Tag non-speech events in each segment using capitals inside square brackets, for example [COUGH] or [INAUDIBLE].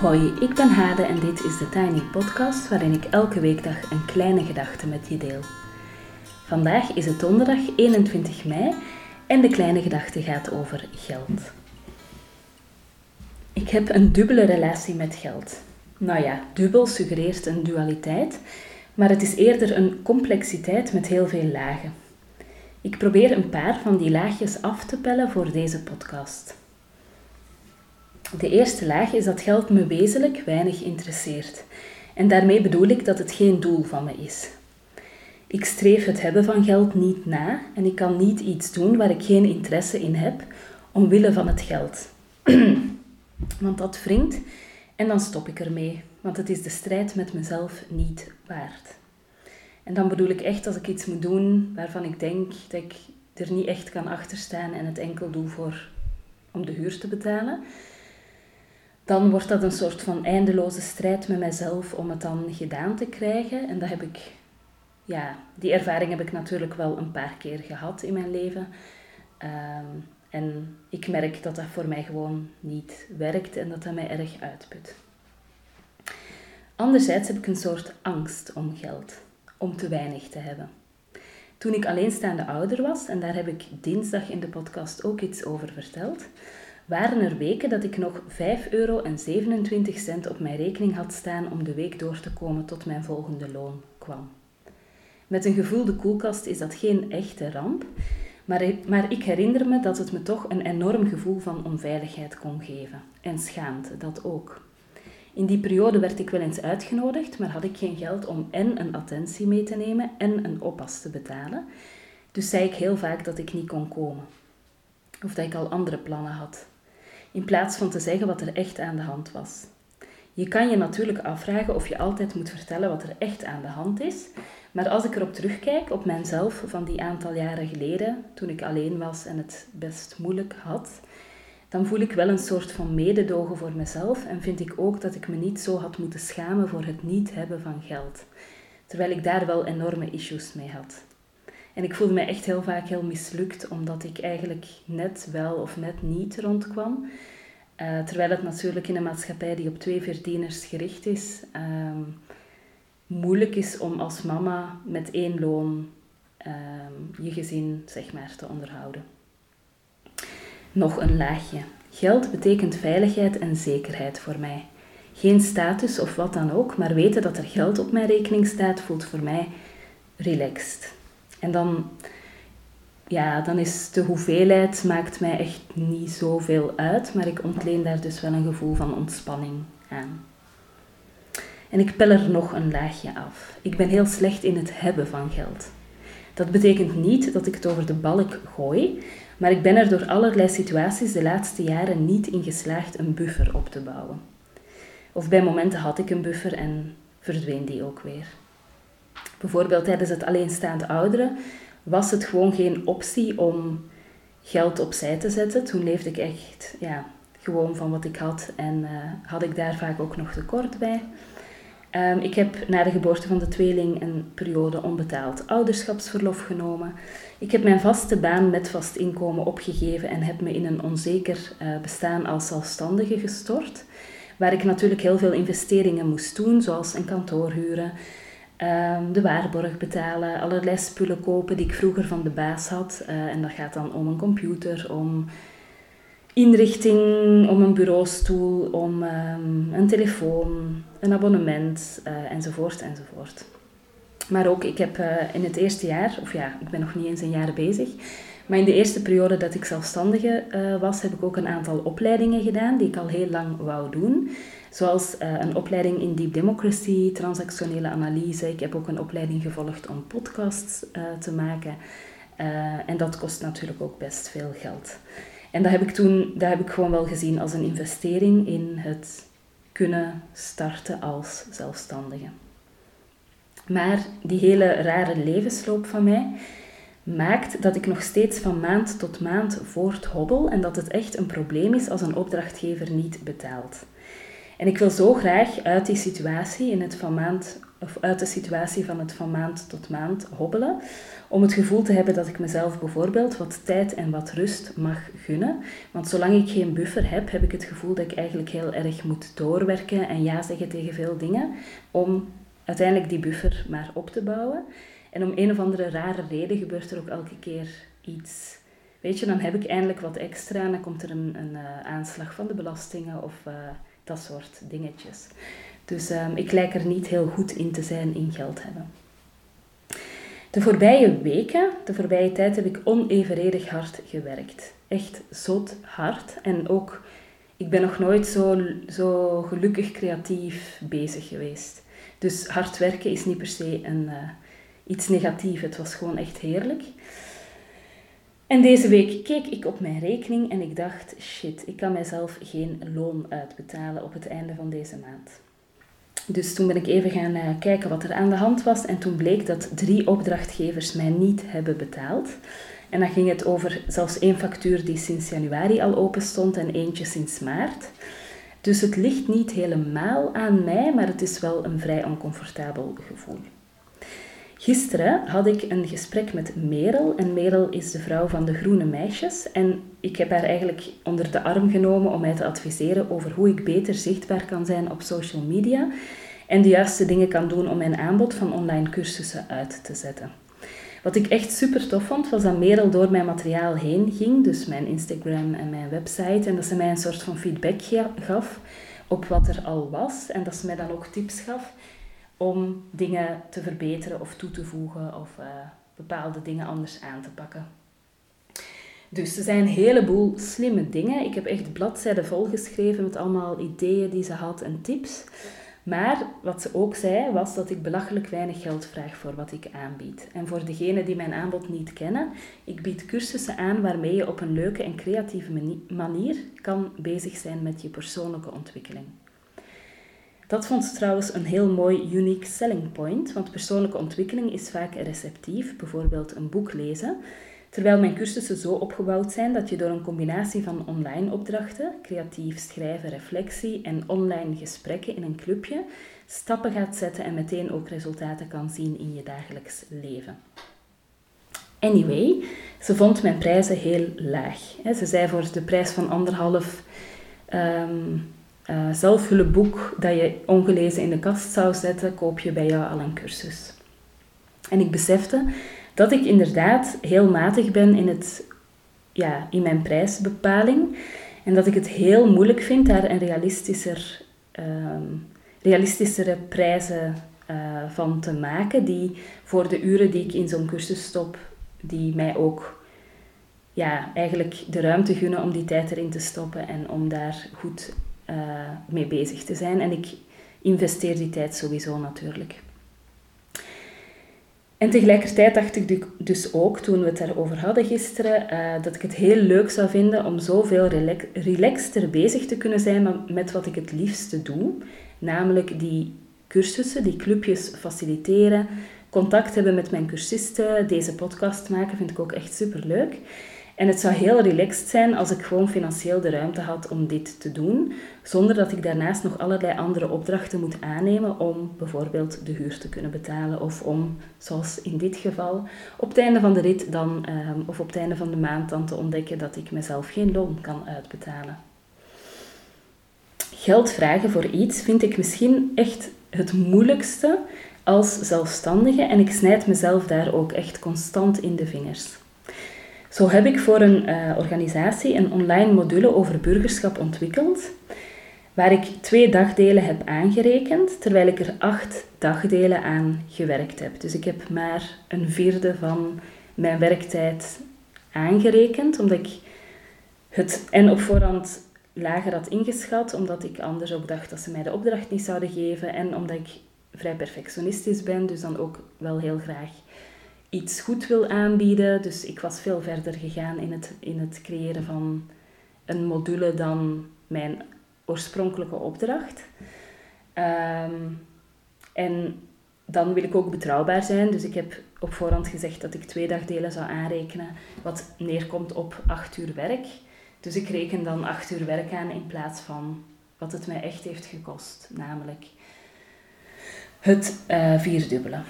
Hoi, ik ben Hade en dit is de Tiny Podcast waarin ik elke weekdag een kleine gedachte met je deel. Vandaag is het donderdag 21 mei en de kleine gedachte gaat over geld. Ik heb een dubbele relatie met geld. Nou ja, dubbel suggereert een dualiteit, maar het is eerder een complexiteit met heel veel lagen. Ik probeer een paar van die laagjes af te pellen voor deze podcast. De eerste laag is dat geld me wezenlijk weinig interesseert. En daarmee bedoel ik dat het geen doel van me is. Ik streef het hebben van geld niet na en ik kan niet iets doen waar ik geen interesse in heb omwille van het geld. [CLEARS THROAT] Want dat wringt en dan stop ik ermee, want het is de strijd met mezelf niet waard. En dan bedoel ik echt als ik iets moet doen waarvan ik denk dat ik er niet echt kan achterstaan en het enkel doe voor, om de huur te betalen, dan wordt dat een soort van eindeloze strijd met mezelf om het dan gedaan te krijgen. En dat heb ik, ja, die ervaring heb ik natuurlijk wel een paar keer gehad in mijn leven. Ehm, en ik merk dat dat voor mij gewoon niet werkt en dat dat mij erg uitput. Anderzijds heb ik een soort angst om geld, om te weinig te hebben. Toen ik alleenstaande ouder was, en daar heb ik dinsdag in de podcast ook iets over verteld, waren er weken dat ik nog 5,27 euro op mijn rekening had staan om de week door te komen tot mijn volgende loon kwam. Met een gevulde koelkast is dat geen echte ramp, maar, maar ik herinner me dat het me toch een enorm gevoel van onveiligheid kon geven. En schaamte, dat ook. In die periode werd ik wel eens uitgenodigd, maar had ik geen geld om en een attentie mee te nemen en een oppas te betalen. Dus zei ik heel vaak dat ik niet kon komen. Of dat ik al andere plannen had in plaats van te zeggen wat er echt aan de hand was. Je kan je natuurlijk afvragen of je altijd moet vertellen wat er echt aan de hand is, maar als ik erop terugkijk, op mijzelf van die aantal jaren geleden, toen ik alleen was en het best moeilijk had, dan voel ik wel een soort van mededogen voor mezelf en vind ik ook dat ik me niet zo had moeten schamen voor het niet hebben van geld, terwijl ik daar wel enorme issues mee had. En ik voelde me echt heel vaak heel mislukt, omdat ik eigenlijk net wel of net niet rondkwam. Uh, terwijl het natuurlijk in een maatschappij die op twee verdieners gericht is, um, moeilijk is om als mama met één loon um, je gezin zeg maar, te onderhouden. Nog een laagje. Geld betekent veiligheid en zekerheid voor mij. Geen status of wat dan ook, maar weten dat er geld op mijn rekening staat voelt voor mij relaxed. En dan, ja, dan is de hoeveelheid maakt mij echt niet zoveel uit, maar ik ontleen daar dus wel een gevoel van ontspanning aan. En ik pel er nog een laagje af. Ik ben heel slecht in het hebben van geld. Dat betekent niet dat ik het over de balk gooi, maar ik ben er door allerlei situaties de laatste jaren niet in geslaagd een buffer op te bouwen. Of bij momenten had ik een buffer en verdween die ook weer. Bijvoorbeeld tijdens het alleenstaande ouderen was het gewoon geen optie om geld opzij te zetten. Toen leefde ik echt ja, gewoon van wat ik had en uh, had ik daar vaak ook nog tekort bij. Um, ik heb na de geboorte van de tweeling een periode onbetaald ouderschapsverlof genomen. Ik heb mijn vaste baan met vast inkomen opgegeven en heb me in een onzeker uh, bestaan als zelfstandige gestort. Waar ik natuurlijk heel veel investeringen moest doen, zoals een kantoor huren, Um, de waarborg betalen, allerlei spullen kopen die ik vroeger van de baas had. Uh, en dat gaat dan om een computer, om inrichting, om een bureaustoel, om um, een telefoon, een abonnement, uh, enzovoort, enzovoort. Maar ook, ik heb uh, in het eerste jaar, of ja, ik ben nog niet eens een jaar bezig, maar in de eerste periode dat ik zelfstandige was, heb ik ook een aantal opleidingen gedaan die ik al heel lang wou doen. Zoals uh, een opleiding in Deep Democracy, transactionele analyse. Ik heb ook een opleiding gevolgd om podcasts uh, te maken. Uh, en dat kost natuurlijk ook best veel geld. En dat heb ik toen dat heb ik gewoon wel gezien als een investering in het kunnen starten als zelfstandige. Maar die hele rare levensloop van mij maakt dat ik nog steeds van maand tot maand voorthobbel en dat het echt een probleem is als een opdrachtgever niet betaalt. En ik wil zo graag uit die situatie in het van maand of uit de situatie van het van maand tot maand hobbelen. Om het gevoel te hebben dat ik mezelf bijvoorbeeld wat tijd en wat rust mag gunnen. Want zolang ik geen buffer heb, heb ik het gevoel dat ik eigenlijk heel erg moet doorwerken en ja zeggen tegen veel dingen. Om uiteindelijk die buffer maar op te bouwen. En om een of andere rare reden gebeurt er ook elke keer iets. Weet je, dan heb ik eindelijk wat extra en dan komt er een, een uh, aanslag van de belastingen of uh, dat soort dingetjes. Dus um, ik lijk er niet heel goed in te zijn in geld hebben. De voorbije weken, de voorbije tijd, heb ik onevenredig hard gewerkt. Echt zot hard. En ook, ik ben nog nooit zo, zo gelukkig creatief bezig geweest. Dus hard werken is niet per se een, uh, iets negatiefs. Het was gewoon echt heerlijk. En deze week keek ik op mijn rekening en ik dacht, shit, ik kan mijzelf geen loon uitbetalen op het einde van deze maand. Dus toen ben ik even gaan uh, kijken wat er aan de hand was en toen bleek dat drie opdrachtgevers mij niet hebben betaald. En dan ging het over zelfs één factuur die sinds januari al open stond en eentje sinds maart. Dus het ligt niet helemaal aan mij, maar het is wel een vrij oncomfortabel gevoel. Gisteren had ik een gesprek met Merel. En Merel is de vrouw van de Groene Meisjes. En ik heb haar eigenlijk onder de arm genomen om mij te adviseren over hoe ik beter zichtbaar kan zijn op social media. En de juiste dingen kan doen om mijn aanbod van online cursussen uit te zetten. Wat ik echt super tof vond, was dat Merel door mijn materiaal heen ging. Dus mijn Instagram en mijn website. En dat ze mij een soort van feedback gaf op wat er al was. En dat ze mij dan ook tips gaf om dingen te verbeteren of toe te voegen of uh, bepaalde dingen anders aan te pakken. Dus er zijn een heleboel slimme dingen. Ik heb echt bladzijden volgeschreven met allemaal ideeën die ze had en tips. Maar wat ze ook zei, was dat ik belachelijk weinig geld vraag voor wat ik aanbied. En voor degenen die mijn aanbod niet kennen, ik bied cursussen aan waarmee je op een leuke en creatieve manier kan bezig zijn met je persoonlijke ontwikkeling. Dat vond ze trouwens een heel mooi unique selling point, want persoonlijke ontwikkeling is vaak receptief, bijvoorbeeld een boek lezen, terwijl mijn cursussen zo opgebouwd zijn dat je door een combinatie van online opdrachten, creatief schrijven, reflectie en online gesprekken in een clubje stappen gaat zetten en meteen ook resultaten kan zien in je dagelijks leven. Anyway, ze vond mijn prijzen heel laag. Ze zei voor de prijs van anderhalf um, uh, zelfhulpboek dat je ongelezen in de kast zou zetten, koop je bij jou al een cursus. En ik besefte dat ik inderdaad heel matig ben in, het, ja, in mijn prijsbepaling en dat ik het heel moeilijk vind daar een realistischer, uh, realistischere prijzen uh, van te maken die voor de uren die ik in zo'n cursus stop, die mij ook ja, eigenlijk de ruimte gunnen om die tijd erin te stoppen en om daar goed uh, mee bezig te zijn. En ik investeer die tijd sowieso natuurlijk. En tegelijkertijd dacht ik dus ook, toen we het daarover hadden gisteren, uh, dat ik het heel leuk zou vinden om zoveel relax relaxter bezig te kunnen zijn met wat ik het liefste doe. Namelijk die cursussen, die clubjes faciliteren, contact hebben met mijn cursisten, deze podcast maken, vind ik ook echt super leuk. En het zou heel relaxed zijn als ik gewoon financieel de ruimte had om dit te doen, zonder dat ik daarnaast nog allerlei andere opdrachten moet aannemen om bijvoorbeeld de huur te kunnen betalen of om, zoals in dit geval, op het einde van de rit dan, ehm, of op het einde van de maand dan te ontdekken dat ik mezelf geen loon kan uitbetalen. Geld vragen voor iets vind ik misschien echt het moeilijkste als zelfstandige en ik snijd mezelf daar ook echt constant in de vingers. Zo heb ik voor een uh, organisatie een online module over burgerschap ontwikkeld, waar ik twee dagdelen heb aangerekend, terwijl ik er acht dagdelen aan gewerkt heb. Dus ik heb maar een vierde van mijn werktijd aangerekend, omdat ik het en op voorhand lager had ingeschat, omdat ik anders ook dacht dat ze mij de opdracht niet zouden geven en omdat ik vrij perfectionistisch ben, dus dan ook wel heel graag iets goed wil aanbieden. Dus ik was veel verder gegaan in het, in het creëren van een module dan mijn oorspronkelijke opdracht. Ehm, en dan wil ik ook betrouwbaar zijn. Dus ik heb op voorhand gezegd dat ik twee dagdelen zou aanrekenen, wat neerkomt op acht uur werk. Dus ik reken dan acht uur werk aan in plaats van wat het mij echt heeft gekost, namelijk het uh, vierdubbele.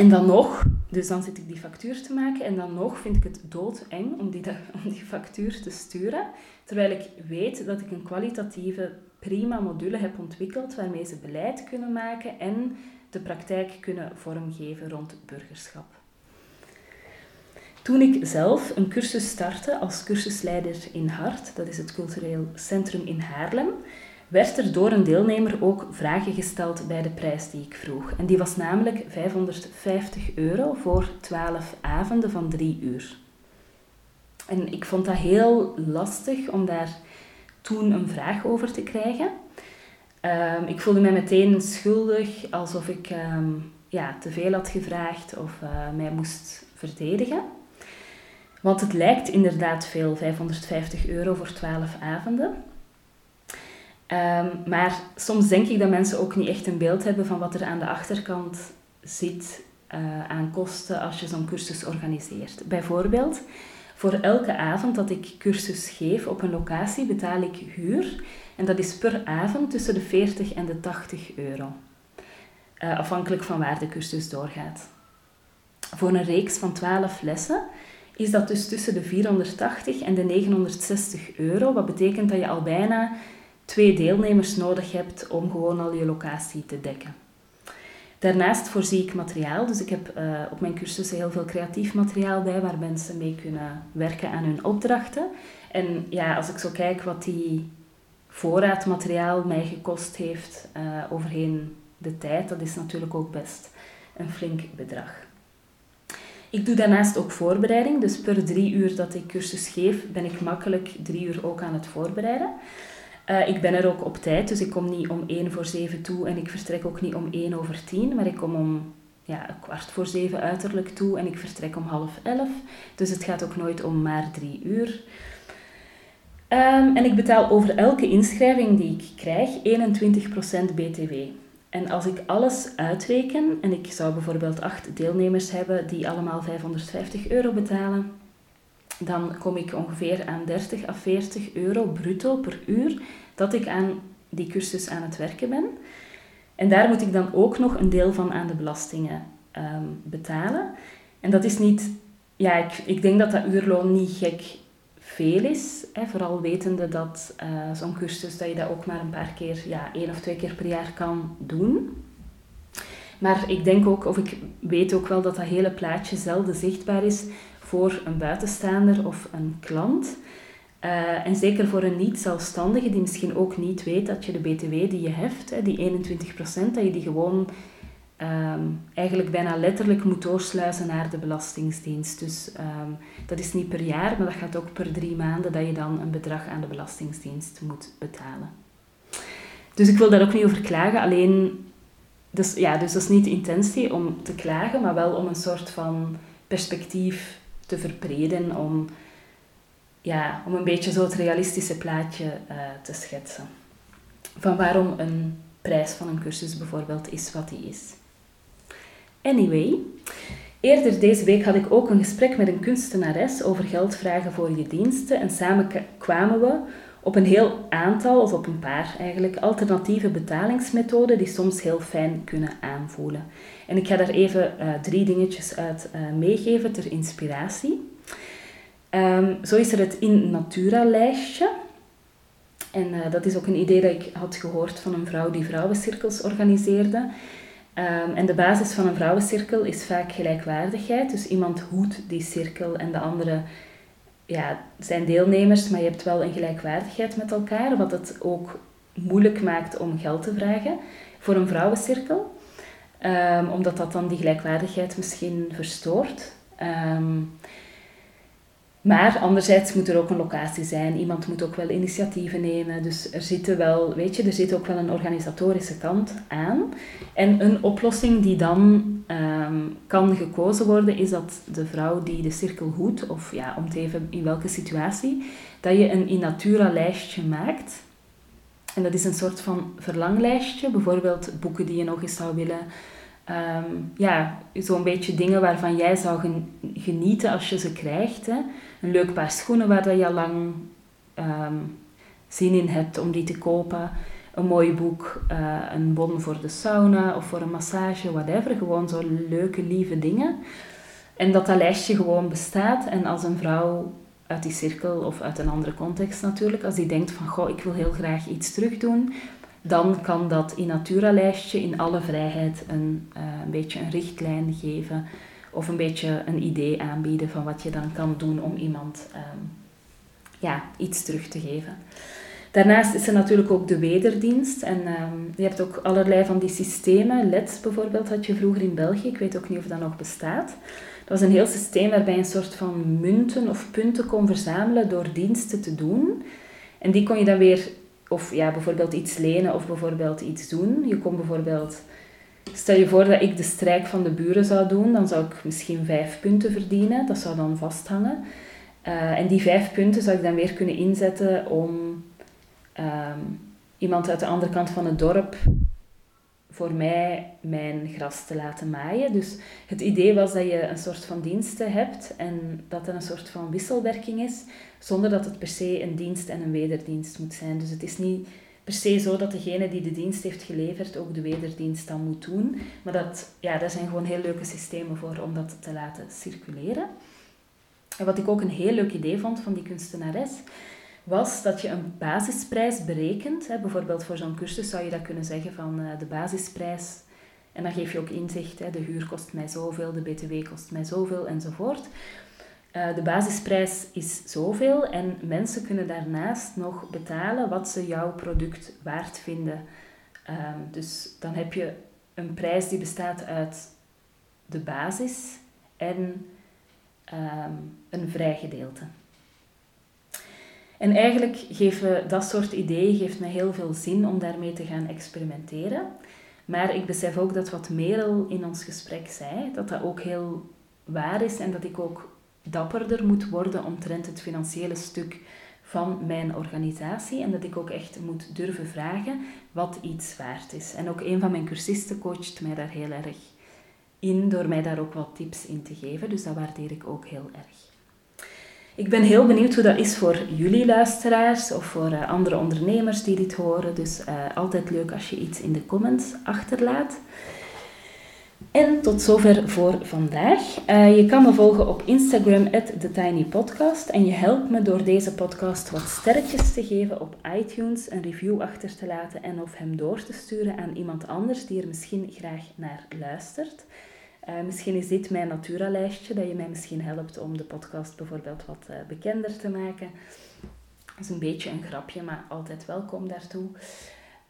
En dan nog, dus dan zit ik die factuur te maken en dan nog vind ik het doodeng om die, [LAUGHS] die factuur te sturen. Terwijl ik weet dat ik een kwalitatieve, prima module heb ontwikkeld waarmee ze beleid kunnen maken en de praktijk kunnen vormgeven rond burgerschap. Toen ik zelf een cursus startte als cursusleider in Hart, dat is het cultureel centrum in Haarlem, werd er door een deelnemer ook vragen gesteld bij de prijs die ik vroeg. En die was namelijk 550 euro voor 12 avonden van 3 uur. En ik vond dat heel lastig om daar toen een vraag over te krijgen. Um, ik voelde mij meteen schuldig, alsof ik um, ja, te veel had gevraagd of uh, mij moest verdedigen. Want het lijkt inderdaad veel, 550 euro voor 12 avonden. Um, maar soms denk ik dat mensen ook niet echt een beeld hebben van wat er aan de achterkant zit uh, aan kosten als je zo'n cursus organiseert. Bijvoorbeeld, voor elke avond dat ik cursus geef op een locatie betaal ik huur. En dat is per avond tussen de 40 en de 80 euro. Uh, afhankelijk van waar de cursus doorgaat. Voor een reeks van 12 lessen is dat dus tussen de 480 en de 960 euro. Wat betekent dat je al bijna twee deelnemers nodig hebt om gewoon al je locatie te dekken. Daarnaast voorzie ik materiaal, dus ik heb uh, op mijn cursussen heel veel creatief materiaal bij waar mensen mee kunnen werken aan hun opdrachten. En ja, als ik zo kijk wat die voorraad materiaal mij gekost heeft uh, overheen de tijd, dat is natuurlijk ook best een flink bedrag. Ik doe daarnaast ook voorbereiding, dus per drie uur dat ik cursus geef, ben ik makkelijk drie uur ook aan het voorbereiden. Uh, ik ben er ook op tijd, dus ik kom niet om 1 voor 7 toe en ik vertrek ook niet om 1 over 10, maar ik kom om ja, kwart voor 7 uiterlijk toe en ik vertrek om half 11. Dus het gaat ook nooit om maar 3 uur. Um, en ik betaal over elke inschrijving die ik krijg 21% BTW. En als ik alles uitreken, en ik zou bijvoorbeeld acht deelnemers hebben die allemaal 550 euro betalen, dan kom ik ongeveer aan 30 à 40 euro bruto per uur dat ik aan die cursus aan het werken ben. En daar moet ik dan ook nog een deel van aan de belastingen um, betalen. En dat is niet, ja, ik, ik denk dat dat uurloon niet gek veel is. Hè, vooral wetende dat uh, zo'n cursus, dat je dat ook maar een paar keer, ja, één of twee keer per jaar kan doen. Maar ik denk ook, of ik weet ook wel dat dat hele plaatje zelden zichtbaar is voor een buitenstaander of een klant. Uh, en zeker voor een niet-zelfstandige die misschien ook niet weet dat je de BTW die je heft, die 21%, dat je die gewoon um, eigenlijk bijna letterlijk moet doorsluizen naar de Belastingsdienst. Dus um, dat is niet per jaar, maar dat gaat ook per drie maanden dat je dan een bedrag aan de Belastingsdienst moet betalen. Dus ik wil daar ook niet over klagen, alleen, dus, ja, dus dat is niet de intentie om te klagen, maar wel om een soort van perspectief te verbreden, om, ja, om een beetje zo het realistische plaatje uh, te schetsen. Van waarom een prijs van een cursus bijvoorbeeld is wat die is. Anyway, eerder deze week had ik ook een gesprek met een kunstenares over geld vragen voor je diensten en samen kwamen we op een heel aantal, of op een paar eigenlijk, alternatieve betalingsmethoden die soms heel fijn kunnen aanvoelen. En ik ga daar even uh, drie dingetjes uit uh, meegeven ter inspiratie. Um, zo is er het In Natura lijstje. En uh, dat is ook een idee dat ik had gehoord van een vrouw die vrouwencirkels organiseerde. Um, en de basis van een vrouwencirkel is vaak gelijkwaardigheid. Dus iemand hoedt die cirkel en de andere ja, zijn deelnemers, maar je hebt wel een gelijkwaardigheid met elkaar, wat het ook moeilijk maakt om geld te vragen voor een vrouwencirkel. Um, omdat dat dan die gelijkwaardigheid misschien verstoort. Um, maar anderzijds moet er ook een locatie zijn. Iemand moet ook wel initiatieven nemen. Dus er zit wel, weet je, er zit ook wel een organisatorische kant aan. En een oplossing die dan um, kan gekozen worden, is dat de vrouw die de cirkel hoedt, of ja, om te even in welke situatie, dat je een in natura lijstje maakt. En dat is een soort van verlanglijstje, bijvoorbeeld boeken die je nog eens zou willen um, ja, zo'n beetje dingen waarvan jij zou genieten als je ze krijgt. Hè. Een leuk paar schoenen waar je al lang um, zin in hebt om die te kopen. een mooi boek, uh, een bon voor de sauna of voor een massage, whatever. Gewoon zo leuke, lieve dingen. En dat dat lijstje gewoon bestaat. En als een vrouw uit die cirkel of uit een andere context natuurlijk, als die denkt van goh, ik wil heel graag iets terugdoen, dan kan dat in Natura-lijstje in alle vrijheid een, uh, een beetje een richtlijn geven of een beetje een idee aanbieden van wat je dan kan doen om iemand um, ja, iets terug te geven. Daarnaast is er natuurlijk ook de wederdienst. En um, je hebt ook allerlei van die systemen. Let's bijvoorbeeld had je vroeger in België. Ik weet ook niet of dat nog bestaat. Dat was een heel systeem waarbij een soort van munten of punten kon verzamelen door diensten te doen. En die kon je dan weer, of ja, bijvoorbeeld iets lenen of bijvoorbeeld iets doen. Je kon bijvoorbeeld, stel je voor dat ik de strijk van de buren zou doen, dan zou ik misschien vijf punten verdienen. Dat zou dan vasthangen. Uh, en die vijf punten zou ik dan weer kunnen inzetten om um, iemand uit de andere kant van het dorp voor mij mijn gras te laten maaien. Dus het idee was dat je een soort van diensten hebt en dat er een soort van wisselwerking is, zonder dat het per se een dienst en een wederdienst moet zijn. Dus het is niet per se zo dat degene die de dienst heeft geleverd ook de wederdienst dan moet doen. Maar dat, ja, daar zijn gewoon heel leuke systemen voor om dat te laten circuleren. En wat ik ook een heel leuk idee vond van die kunstenares, was dat je een basisprijs berekent. Hè. Bijvoorbeeld voor zo'n cursus zou je dat kunnen zeggen van uh, de basisprijs. En dan geef je ook inzicht, hè, de huur kost mij zoveel, de btw kost mij zoveel enzovoort. Uh, de basisprijs is zoveel en mensen kunnen daarnaast nog betalen wat ze jouw product waard vinden. Um, dus dan heb je een prijs die bestaat uit de basis en um, een vrij gedeelte. En eigenlijk geven dat soort ideeën geeft me heel veel zin om daarmee te gaan experimenteren. Maar ik besef ook dat wat Merel in ons gesprek zei, dat dat ook heel waar is en dat ik ook dapperder moet worden omtrent het financiële stuk van mijn organisatie en dat ik ook echt moet durven vragen wat iets waard is. En ook een van mijn cursisten coacht mij daar heel erg in door mij daar ook wat tips in te geven, dus dat waardeer ik ook heel erg. Ik ben heel benieuwd hoe dat is voor jullie luisteraars of voor uh, andere ondernemers die dit horen. Dus uh, altijd leuk als je iets in de comments achterlaat. En tot zover voor vandaag. Uh, je kan me volgen op Instagram, TheTinyPodcast. En je helpt me door deze podcast wat sterretjes te geven op iTunes, een review achter te laten en of hem door te sturen aan iemand anders die er misschien graag naar luistert. Uh, misschien is dit mijn Natura-lijstje, dat je mij misschien helpt om de podcast bijvoorbeeld wat uh, bekender te maken. Dat is een beetje een grapje, maar altijd welkom daartoe.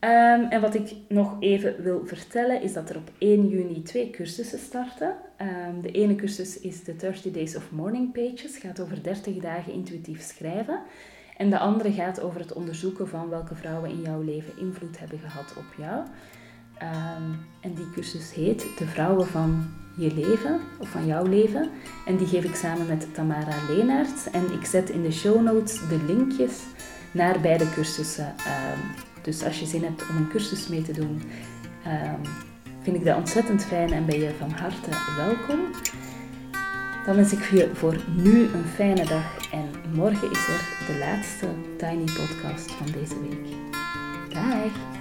Um, en wat ik nog even wil vertellen is dat er op 1 juni twee cursussen starten. Um, de ene cursus is de 30 Days of Morning Pages, gaat over 30 dagen intuïtief schrijven. En de andere gaat over het onderzoeken van welke vrouwen in jouw leven invloed hebben gehad op jou. Um, en die cursus heet De Vrouwen van je leven, of van jouw leven. En die geef ik samen met Tamara Leenaerts. En ik zet in de show notes de linkjes naar beide cursussen. Um, dus als je zin hebt om een cursus mee te doen, um, vind ik dat ontzettend fijn en ben je van harte welkom. Dan wens ik je voor nu een fijne dag en morgen is er de laatste Tiny Podcast van deze week. Dag!